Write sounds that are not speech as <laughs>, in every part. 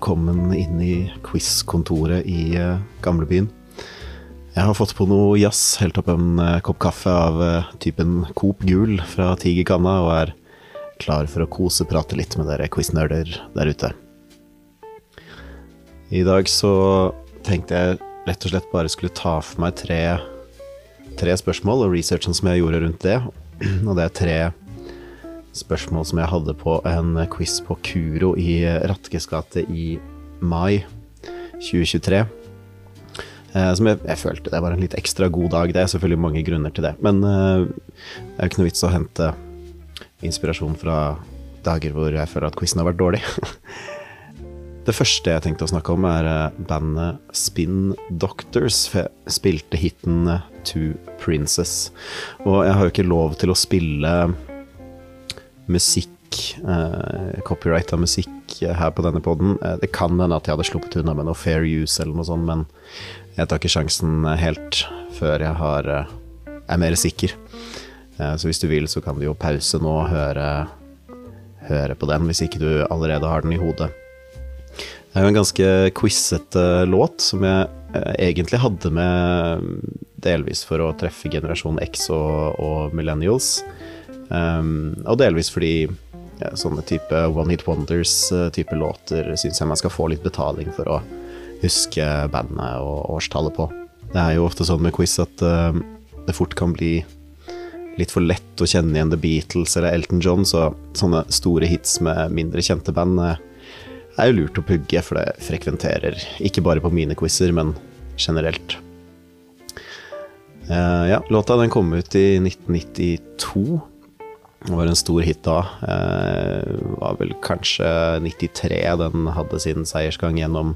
velkommen inn i quiz-kontoret i uh, gamlebyen. Jeg har fått på noe jazz, helt opp en uh, kopp kaffe av uh, typen Coop Gul fra Tigerkanna, og er klar for å koseprate litt med dere quiz-nerder der ute. I dag så tenkte jeg rett og slett bare skulle ta for meg tre, tre spørsmål, og researchen som jeg gjorde rundt det. <clears throat> Og det er tre spørsmål som jeg hadde på en quiz på Kuro i Ratkes gate i mai 2023. Eh, som jeg, jeg, følte det var en litt ekstra god dag. Det er selvfølgelig mange grunner til det. Men eh, det er jo ikke noe vits å hente inspirasjon fra dager hvor jeg føler at quizen har vært dårlig. <laughs> det første jeg tenkte å snakke om, er eh, bandet Spin Doctors. For jeg spilte hiten To Princess. Og jeg har jo ikke lov til å spille musikk, eh, copyrighta musikk her på denne poden. Eh, det kan hende at jeg hadde sluppet unna med noe fair use eller noe sånt, men jeg tar ikke sjansen helt før jeg har, eh, er mer sikker. Eh, så hvis du vil, så kan du jo pause nå og høre, høre på den, hvis ikke du allerede har den i hodet. Det er jo en ganske quizete låt, som jeg eh, egentlig hadde med delvis for å treffe generasjon X og, og millennials. Um, og delvis fordi ja, sånne type One Hit Wonders-type låter syns jeg man skal få litt betaling for å huske bandet og årstallet på. Det er jo ofte sånn med quiz at uh, det fort kan bli litt for lett å kjenne igjen The Beatles eller Elton John, så sånne store hits med mindre kjente band uh, er jo lurt å pugge, for det frekventerer ikke bare på mine quizer, men generelt. Uh, ja, låta den kom ut i 1992. Det var en stor hit da. Eh, var vel kanskje 93 den hadde sin seiersgang gjennom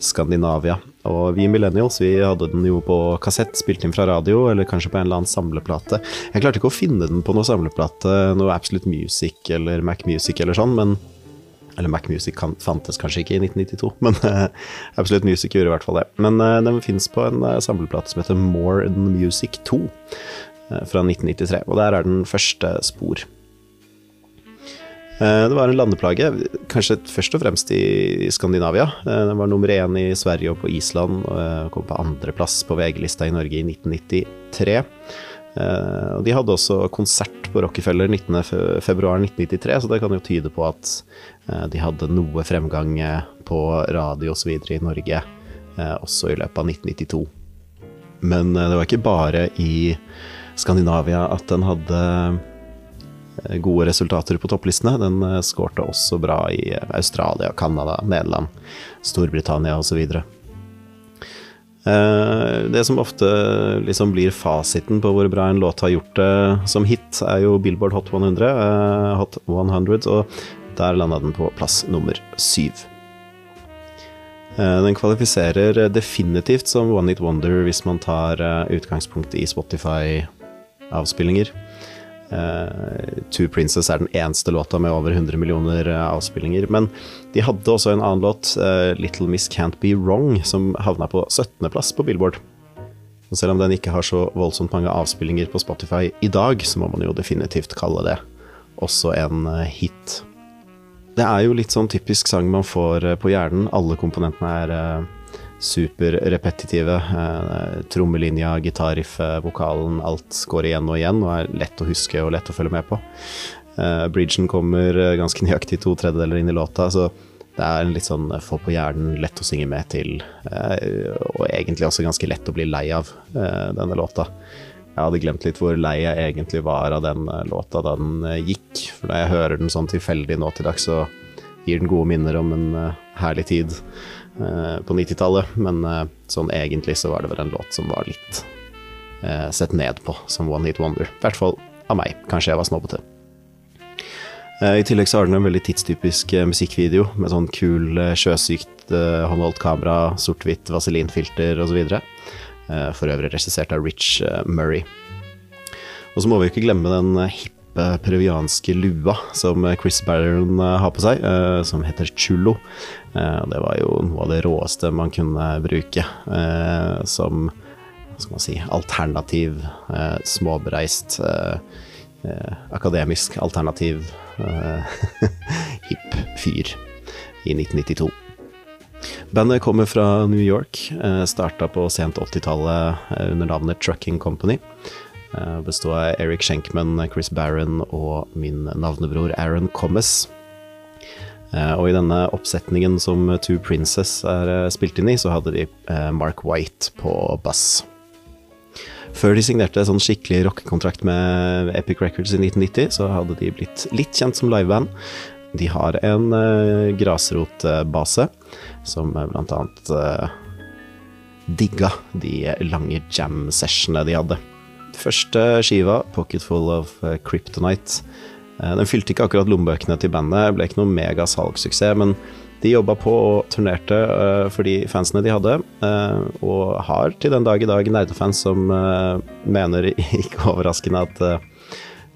Skandinavia. Og vi millennials vi hadde den jo på kassett, spilt inn fra radio, eller kanskje på en eller annen samleplate. Jeg klarte ikke å finne den på noe samleplate, noe Absolute Music eller Mac Music eller sånn, men Eller Mac Music kan, fantes kanskje ikke i 1992, <laughs> men uh, Absolute Music gjorde i hvert fall det. Men uh, den fins på en samleplate som heter More Than Music 2. Eh, fra 1993, og der er den første spor. Eh, det var en landeplage, kanskje først og fremst i Skandinavia. Eh, den var nummer én i Sverige og på Island, og kom på andreplass på VG-lista i Norge i 1993. Og de hadde også konsert på Rockefeller 19.2.1993, så det kan jo tyde på at de hadde noe fremgang på radio osv. i Norge også i løpet av 1992. Men det var ikke bare i Skandinavia at den hadde eh, gode resultater på topplistene. Den eh, skårte også bra i Australia, Canada, Nederland, Storbritannia osv. Eh, det som ofte liksom blir fasiten på hvor bra en låt har gjort det som hit, er jo Billboard Hot 100, Hot 100 og der landa den på plass nummer syv. Den kvalifiserer definitivt som One Hit Wonder hvis man tar utgangspunkt i Spotify avspillinger. Uh, Two Princess er den eneste låta med over 100 millioner uh, avspillinger. Men de hadde også en annen låt, uh, Little Miss Can't Be Wrong, som havna på 17.-plass på Billboard. Og selv om den ikke har så voldsomt mange avspillinger på Spotify i dag, så må man jo definitivt kalle det også en hit. Det er jo litt sånn typisk sang man får på hjernen. Alle komponentene er superrepetitive. Eh, trommelinja, gitarriffet, vokalen, alt går igjen og igjen og er lett å huske og lett å følge med på. Eh, bridgen kommer eh, ganske nøyaktig to tredjedeler inn i låta, så det er en litt sånn få på hjernen, lett å synge med til, eh, og egentlig også ganske lett å bli lei av eh, denne låta. Jeg hadde glemt litt hvor lei jeg egentlig var av den eh, låta da den gikk, for da jeg hører den sånn tilfeldig nå til dags, så gir den gode minner om en herlig tid. Eh, på 90-tallet, men eh, sånn egentlig så var det vel en låt som var litt eh, sett ned på som One Hit Wonder. I hvert fall av meg. Kanskje jeg var snobbete. I tillegg så har den en veldig tidstypisk musikkvideo med sånn kul, sjøsykt håndholdt kamera, sort-hvitt vaselinfilter osv. For øvrig regissert av Rich Murray. Og så må vi ikke glemme den hippe peruvianske lua som Chris Barron har på seg, som heter chulo. Eh, det var jo noe av det råeste man kunne bruke eh, som skal man si, alternativ, eh, småbereist, akademisk alternativ <laughs> hipp fyr i 1992. Bandet kommer fra New York. Eh, Starta på sent 80-tallet eh, under navnet Trucking Company. Eh, av Eric Schenkman, Chris Barron og min navnebror Aaron Commes. Eh, Og i denne oppsetningen som Two Princess er eh, spilt inn i, så hadde de Mark White på bass. Før de signerte sånn skikkelig rockekontrakt med Epic Records i 1990, så hadde de blitt litt kjent som liveband. De har en uh, grasrotbase som blant annet eh, digga de lange jam-sessionene de hadde. Første skiva, 'Pocketful of eh, Kryptonite', eh, den fylte ikke akkurat lommebøkene til bandet, ble ikke noe mega salgssuksess, men de jobba på og turnerte eh, for de fansene de hadde, og har til den dag i dag nerdefans som mener, <laughs> ikke overraskende, at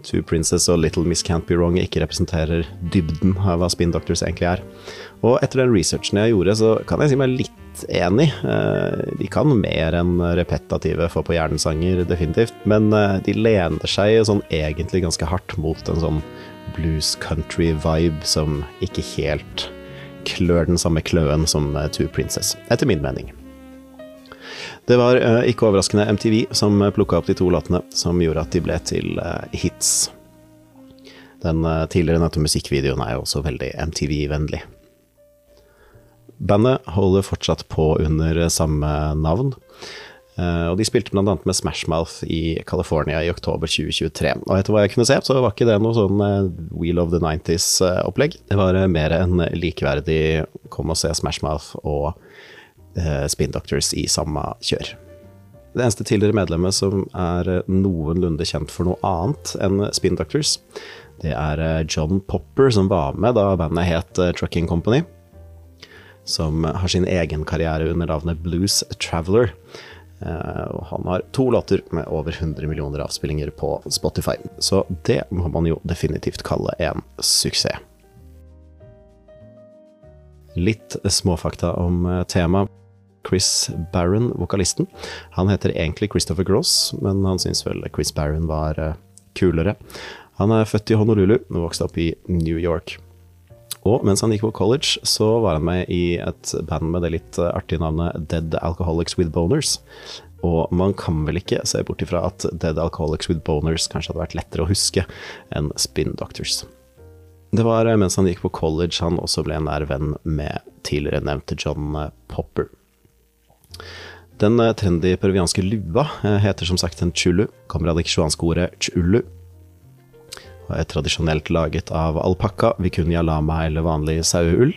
Two Princes og Little Miss Can't Be Wrong ikke representerer dybden av hva Spin Doctors egentlig er. Og etter den researchen jeg gjorde, så kan jeg si meg litt enig. Eh, De kan mer enn repetative få på hjernen-sanger, definitivt, men eh, de lener seg sånn egentlig ganske hardt mot en sånn blues country-vibe som ikke helt klør den samme kløen som eh, Two Princess, etter min mening. Det var ikke overraskende MTV som plukka opp de to låtene, som gjorde at de ble til hits. Den tidligere nevnte musikkvideoen er jo også veldig MTV-vennlig. Bandet holder fortsatt på under samme navn, eh, og de spilte annet med Smashmouth i California i oktober 2023. Og etter hva jeg kunne se, så var ikke det noe sånn eh, Wheel of the 90s-opplegg. Det var eh, mer en likeverdig kom og se Smashmouth og eh, Spin Doctors i samme kjør. Det eneste tidligere medlemmet som er eh, noenlunde kjent for noe annet enn Spin Doctors, det er eh, John Popper, som var med da bandet het eh, Trucking Company. Som har sin egen karriere under navnet Blues Traveler. Eh, og han har to låter med over 100 millioner avspillinger på Spotify, så det må man jo definitivt kalle en suksess. Litt småfakta om eh, temaet. Chris Barron, vokalisten, han heter egentlig Christopher Gross, men han syns vel Chris Barron var eh, kulere. Han er født i Honolulu og vokste opp i New York. Og mens han gikk på college, så var han med i et band med det litt eh, artige navnet Dead Alcoholics With Boners. Og man kan vel ikke se bort ifra at Dead Alcoholics With Boners kanskje hadde vært lettere å huske enn Spin Doctors. Det var eh, mens han gikk på college han også ble en nær venn med tidligere nevnte John eh, Popper. Den trendy peruvianske lua heter som sagt en chulu, kommer av det quichuanske ordet chulu, er tradisjonelt laget av alpakka, vicuña lama eller vanlig saueull,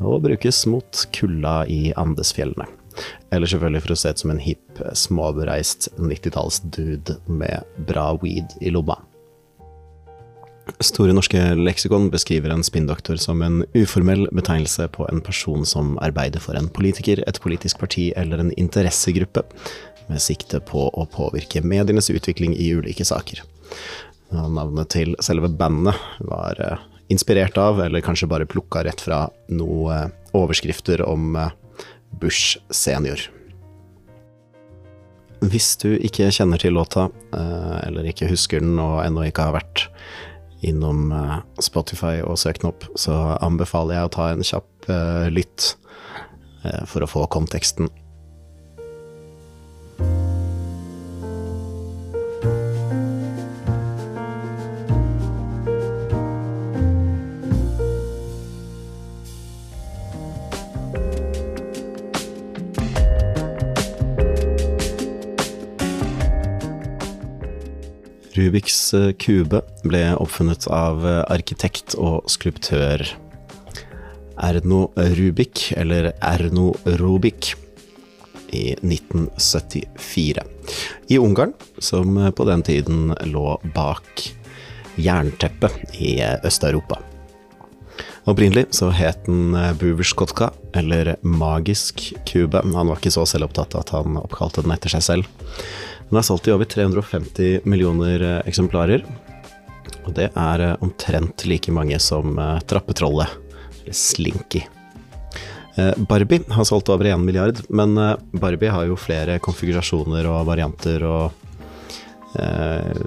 og brukes mot kulda i Andesfjellene. Eller selvfølgelig for å se ut som en hipp, småbereist 90-talls-dude med bra weed i lomma. Store norske leksikon beskriver en spinndoktor som en uformell betegnelse på en person som arbeider for en politiker, et politisk parti eller en interessegruppe, med sikte på å påvirke medienes utvikling i ulike saker. Navnet til selve bandet var eh, inspirert av, eller kanskje bare plukka rett fra, noen eh, overskrifter om eh, Bush senior. Hvis du ikke kjenner til låta, eller ikke husker den og ennå ikke har vært innom Spotify og søkt den opp, så anbefaler jeg å ta en kjapp lytt for å få konteksten. Eh, kube ble oppfunnet av eh, arkitekt og skulptør Erno Rubik, eller Erno Rubik, i 1974. I Ungarn, som på den tiden lå bak jernteppet i Øst-Europa. Opprinnelig så het den Buverskotka, eller Magisk kube. Han var ikke så selvopptatt at han oppkalte den etter seg selv. Den er solgt i over 350 millioner eh, eksemplarer. Og det er eh, omtrent like mange som eh, Trappetrollet, eller Slinky. Barbie har solgt over 1 milliard, men Barbie har jo flere konfigurasjoner og varianter og eh,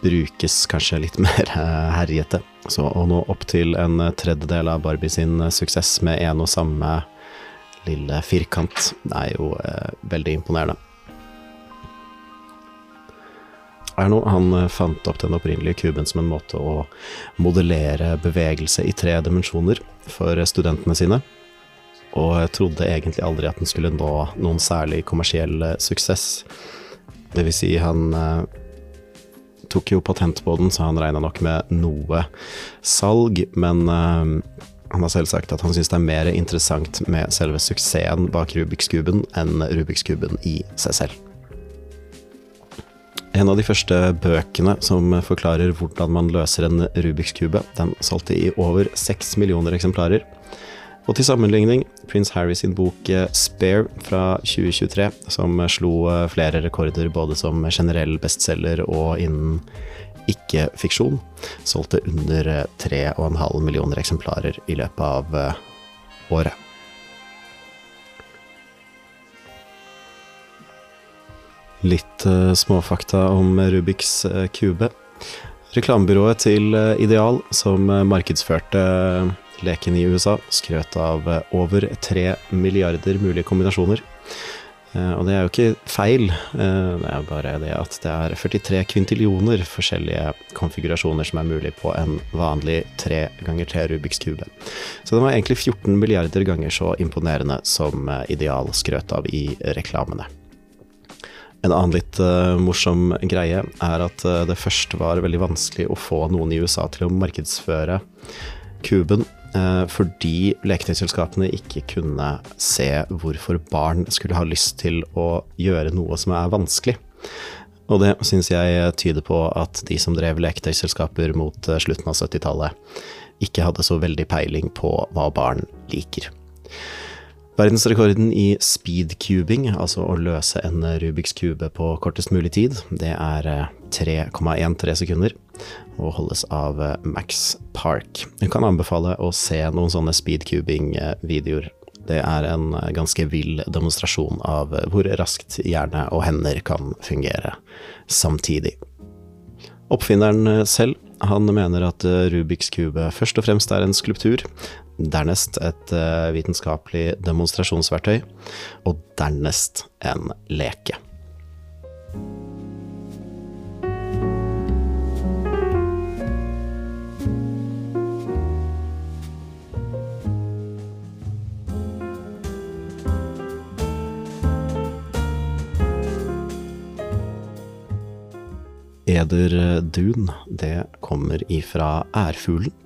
brukes kanskje litt <laughs> mer herjete. Så å nå opp til en tredjedel av Barbie sin suksess med en og samme lille firkant. Det er jo eh, veldig imponerende. Erno han eh, fant opp den opprinnelige kuben som en måte å modellere bevegelse i tre dimensjoner for studentene sine. Og trodde egentlig aldri at den skulle nå noen særlig kommersiell eh, suksess. Det vil si, han eh, tok jo patent på den, så han regna nok med noe salg, men eh, han har selv sagt at han syns det er mer interessant med selve suksessen bak Rubiks kuben enn Rubiks kuben i seg selv. En av de første bøkene som forklarer hvordan man løser en Rubiks kube, den solgte i over seks millioner eksemplarer. Og til sammenligning, prins Harry sin bok eh, Spare fra 2023, som slo eh, flere rekorder både som generell bestselger og innen ikke-fiksjon, solgte under 3,5 eh, millioner eksemplarer i løpet av året. Litt uh, småfakta om Rubiks uh, kube. Reklamebyrået til uh, Ideal, som markedsførte leken i USA, skrøt av over tre milliarder mulige kombinasjoner. Og det er jo ikke feil, det er bare det at det er 43 kvintillioner forskjellige konfigurasjoner som er mulig på en vanlig 3 ganger 3 Rubiks kube. Så den var egentlig 14 milliarder ganger så imponerende som Ideal skrøt av i reklamene. En annen litt uh, morsom greie er at uh, det først var veldig vanskelig å få noen i USA til å markedsføre kuben, uh, fordi leketøyselskapene ikke kunne se hvorfor barn skulle ha lyst til å gjøre noe som er vanskelig. Og det syns jeg tyder på at de som drev leketøyselskaper mot slutten av 70-tallet, ikke hadde så veldig peiling på hva barn liker. Verdensrekorden i speedcubing, altså å løse en Rubiks kube på kortest mulig tid, det er 3,13 eh, sekunder og holdes av eh, Max Park. Jeg kan anbefale å se noen sånne speedcubing-videoer. Det er en eh, ganske vill demonstrasjon av hvor raskt hjerne og hender kan fungere samtidig. Oppfinneren selv han mener at Rubiks kube først og fremst er en skulptur, dernest et uh, vitenskapelig demonstrasjonsverktøy, og dernest en leke. Eder dun, det kommer ifra ærfuglen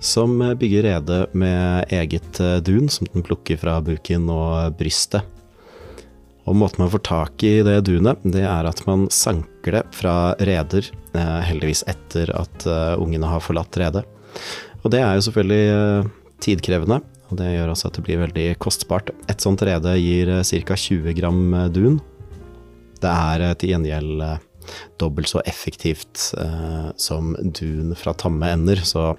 som bygger rede med eget eh, dun som den plukker fra buken og brystet. Og måten man får tak i det dunet, det er at man sanker det fra reder, eh, heldigvis etter at eh, ungene har forlatt redet. Og det er jo selvfølgelig tidkrevende, og det gjør også at det blir veldig kostbart. Et sånt rede gir ca. 20 gram dun. Det er til gjengjeld dobbelt så effektivt eh, som dun fra tamme ender, så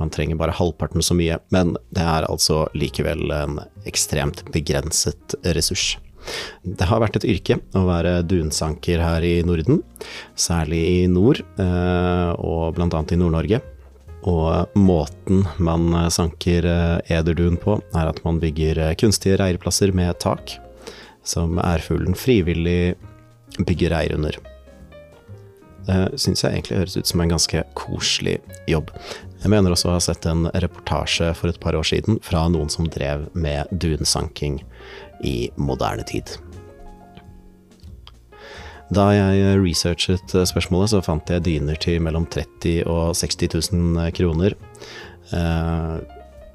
man trenger bare halvparten så mye. Men det er altså likevel en ekstremt begrenset ressurs. Det har vært et yrke å være dunsanker her i Norden, særlig i nord, eh, og annet i Nord-Norge. Og måten man sanker eh, ederdun på, er at man bygger eh, kunstige reirplasser med tak, som ærfuglen frivillig bygger reir under. Det syns jeg egentlig høres ut som en ganske koselig jobb. Jeg mener også å ha sett en reportasje for et par år siden fra noen som drev med dunsanking i moderne tid. Da jeg researchet spørsmålet, så fant jeg dyner til mellom 30 og 60 000 kroner. Eh,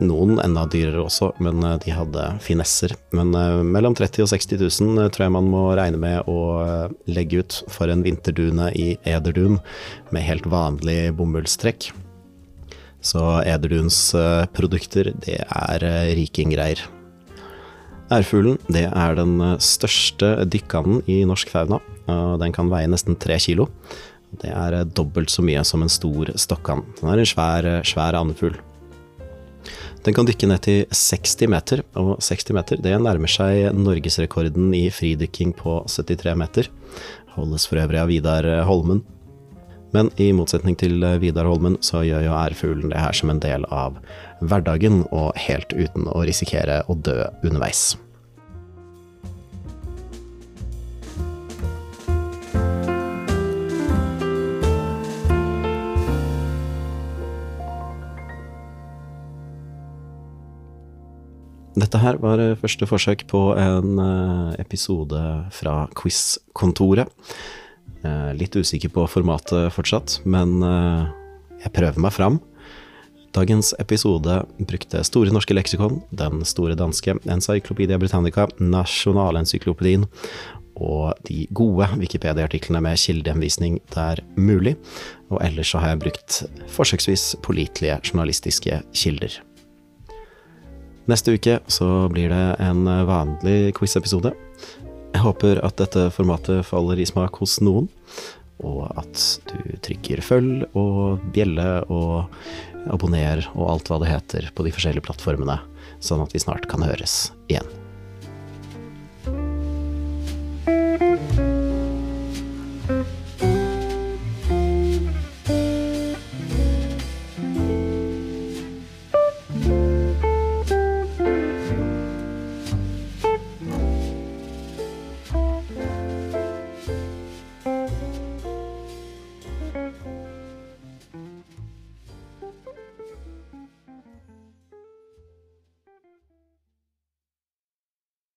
noen enda dyrere også, men eh, de hadde finesser. Men uh, mellom 30 og 60 000 uh, tror jeg man må regne med å legge ut for en vinterdune i ederdun med helt vanlig bomullstrekk. Så Ederduns produkter, det er rikinggreier. Ærfuglen det er den største dykkanden i norsk fauna, og den kan veie nesten tre kilo. Det er dobbelt så mye som en stor stokkand. Den er en svær, svær andefugl. Den kan dykke ned til 60 meter, og 60 meter det nærmer seg norgesrekorden i fridykking på 73 meter. Holdes for øvrig av Vidar Holmen. Men i motsetning til Vidar Holmen, så gjør jo ærfuglen det her som en del av hverdagen, og helt uten å risikere å dø underveis. Dette her var første forsøk på en episode fra Quiz-kontoret. Litt usikker på formatet fortsatt, men jeg prøver meg fram. Dagens episode brukte Store norske leksikon, Den store danske Encyclopedia Britannica, Nasjonalencyklopedien og de gode Wikipedia-artiklene med kildehenvisning der mulig. Og ellers så har jeg brukt forsøksvis pålitelige journalistiske kilder. Neste uke så blir det en vanlig quiz-episode. Jeg håper at dette formatet faller i smak hos noen, og at du trykker følg og bjelle og abonner og alt hva det heter på de forskjellige plattformene, sånn at vi snart kan høres igjen.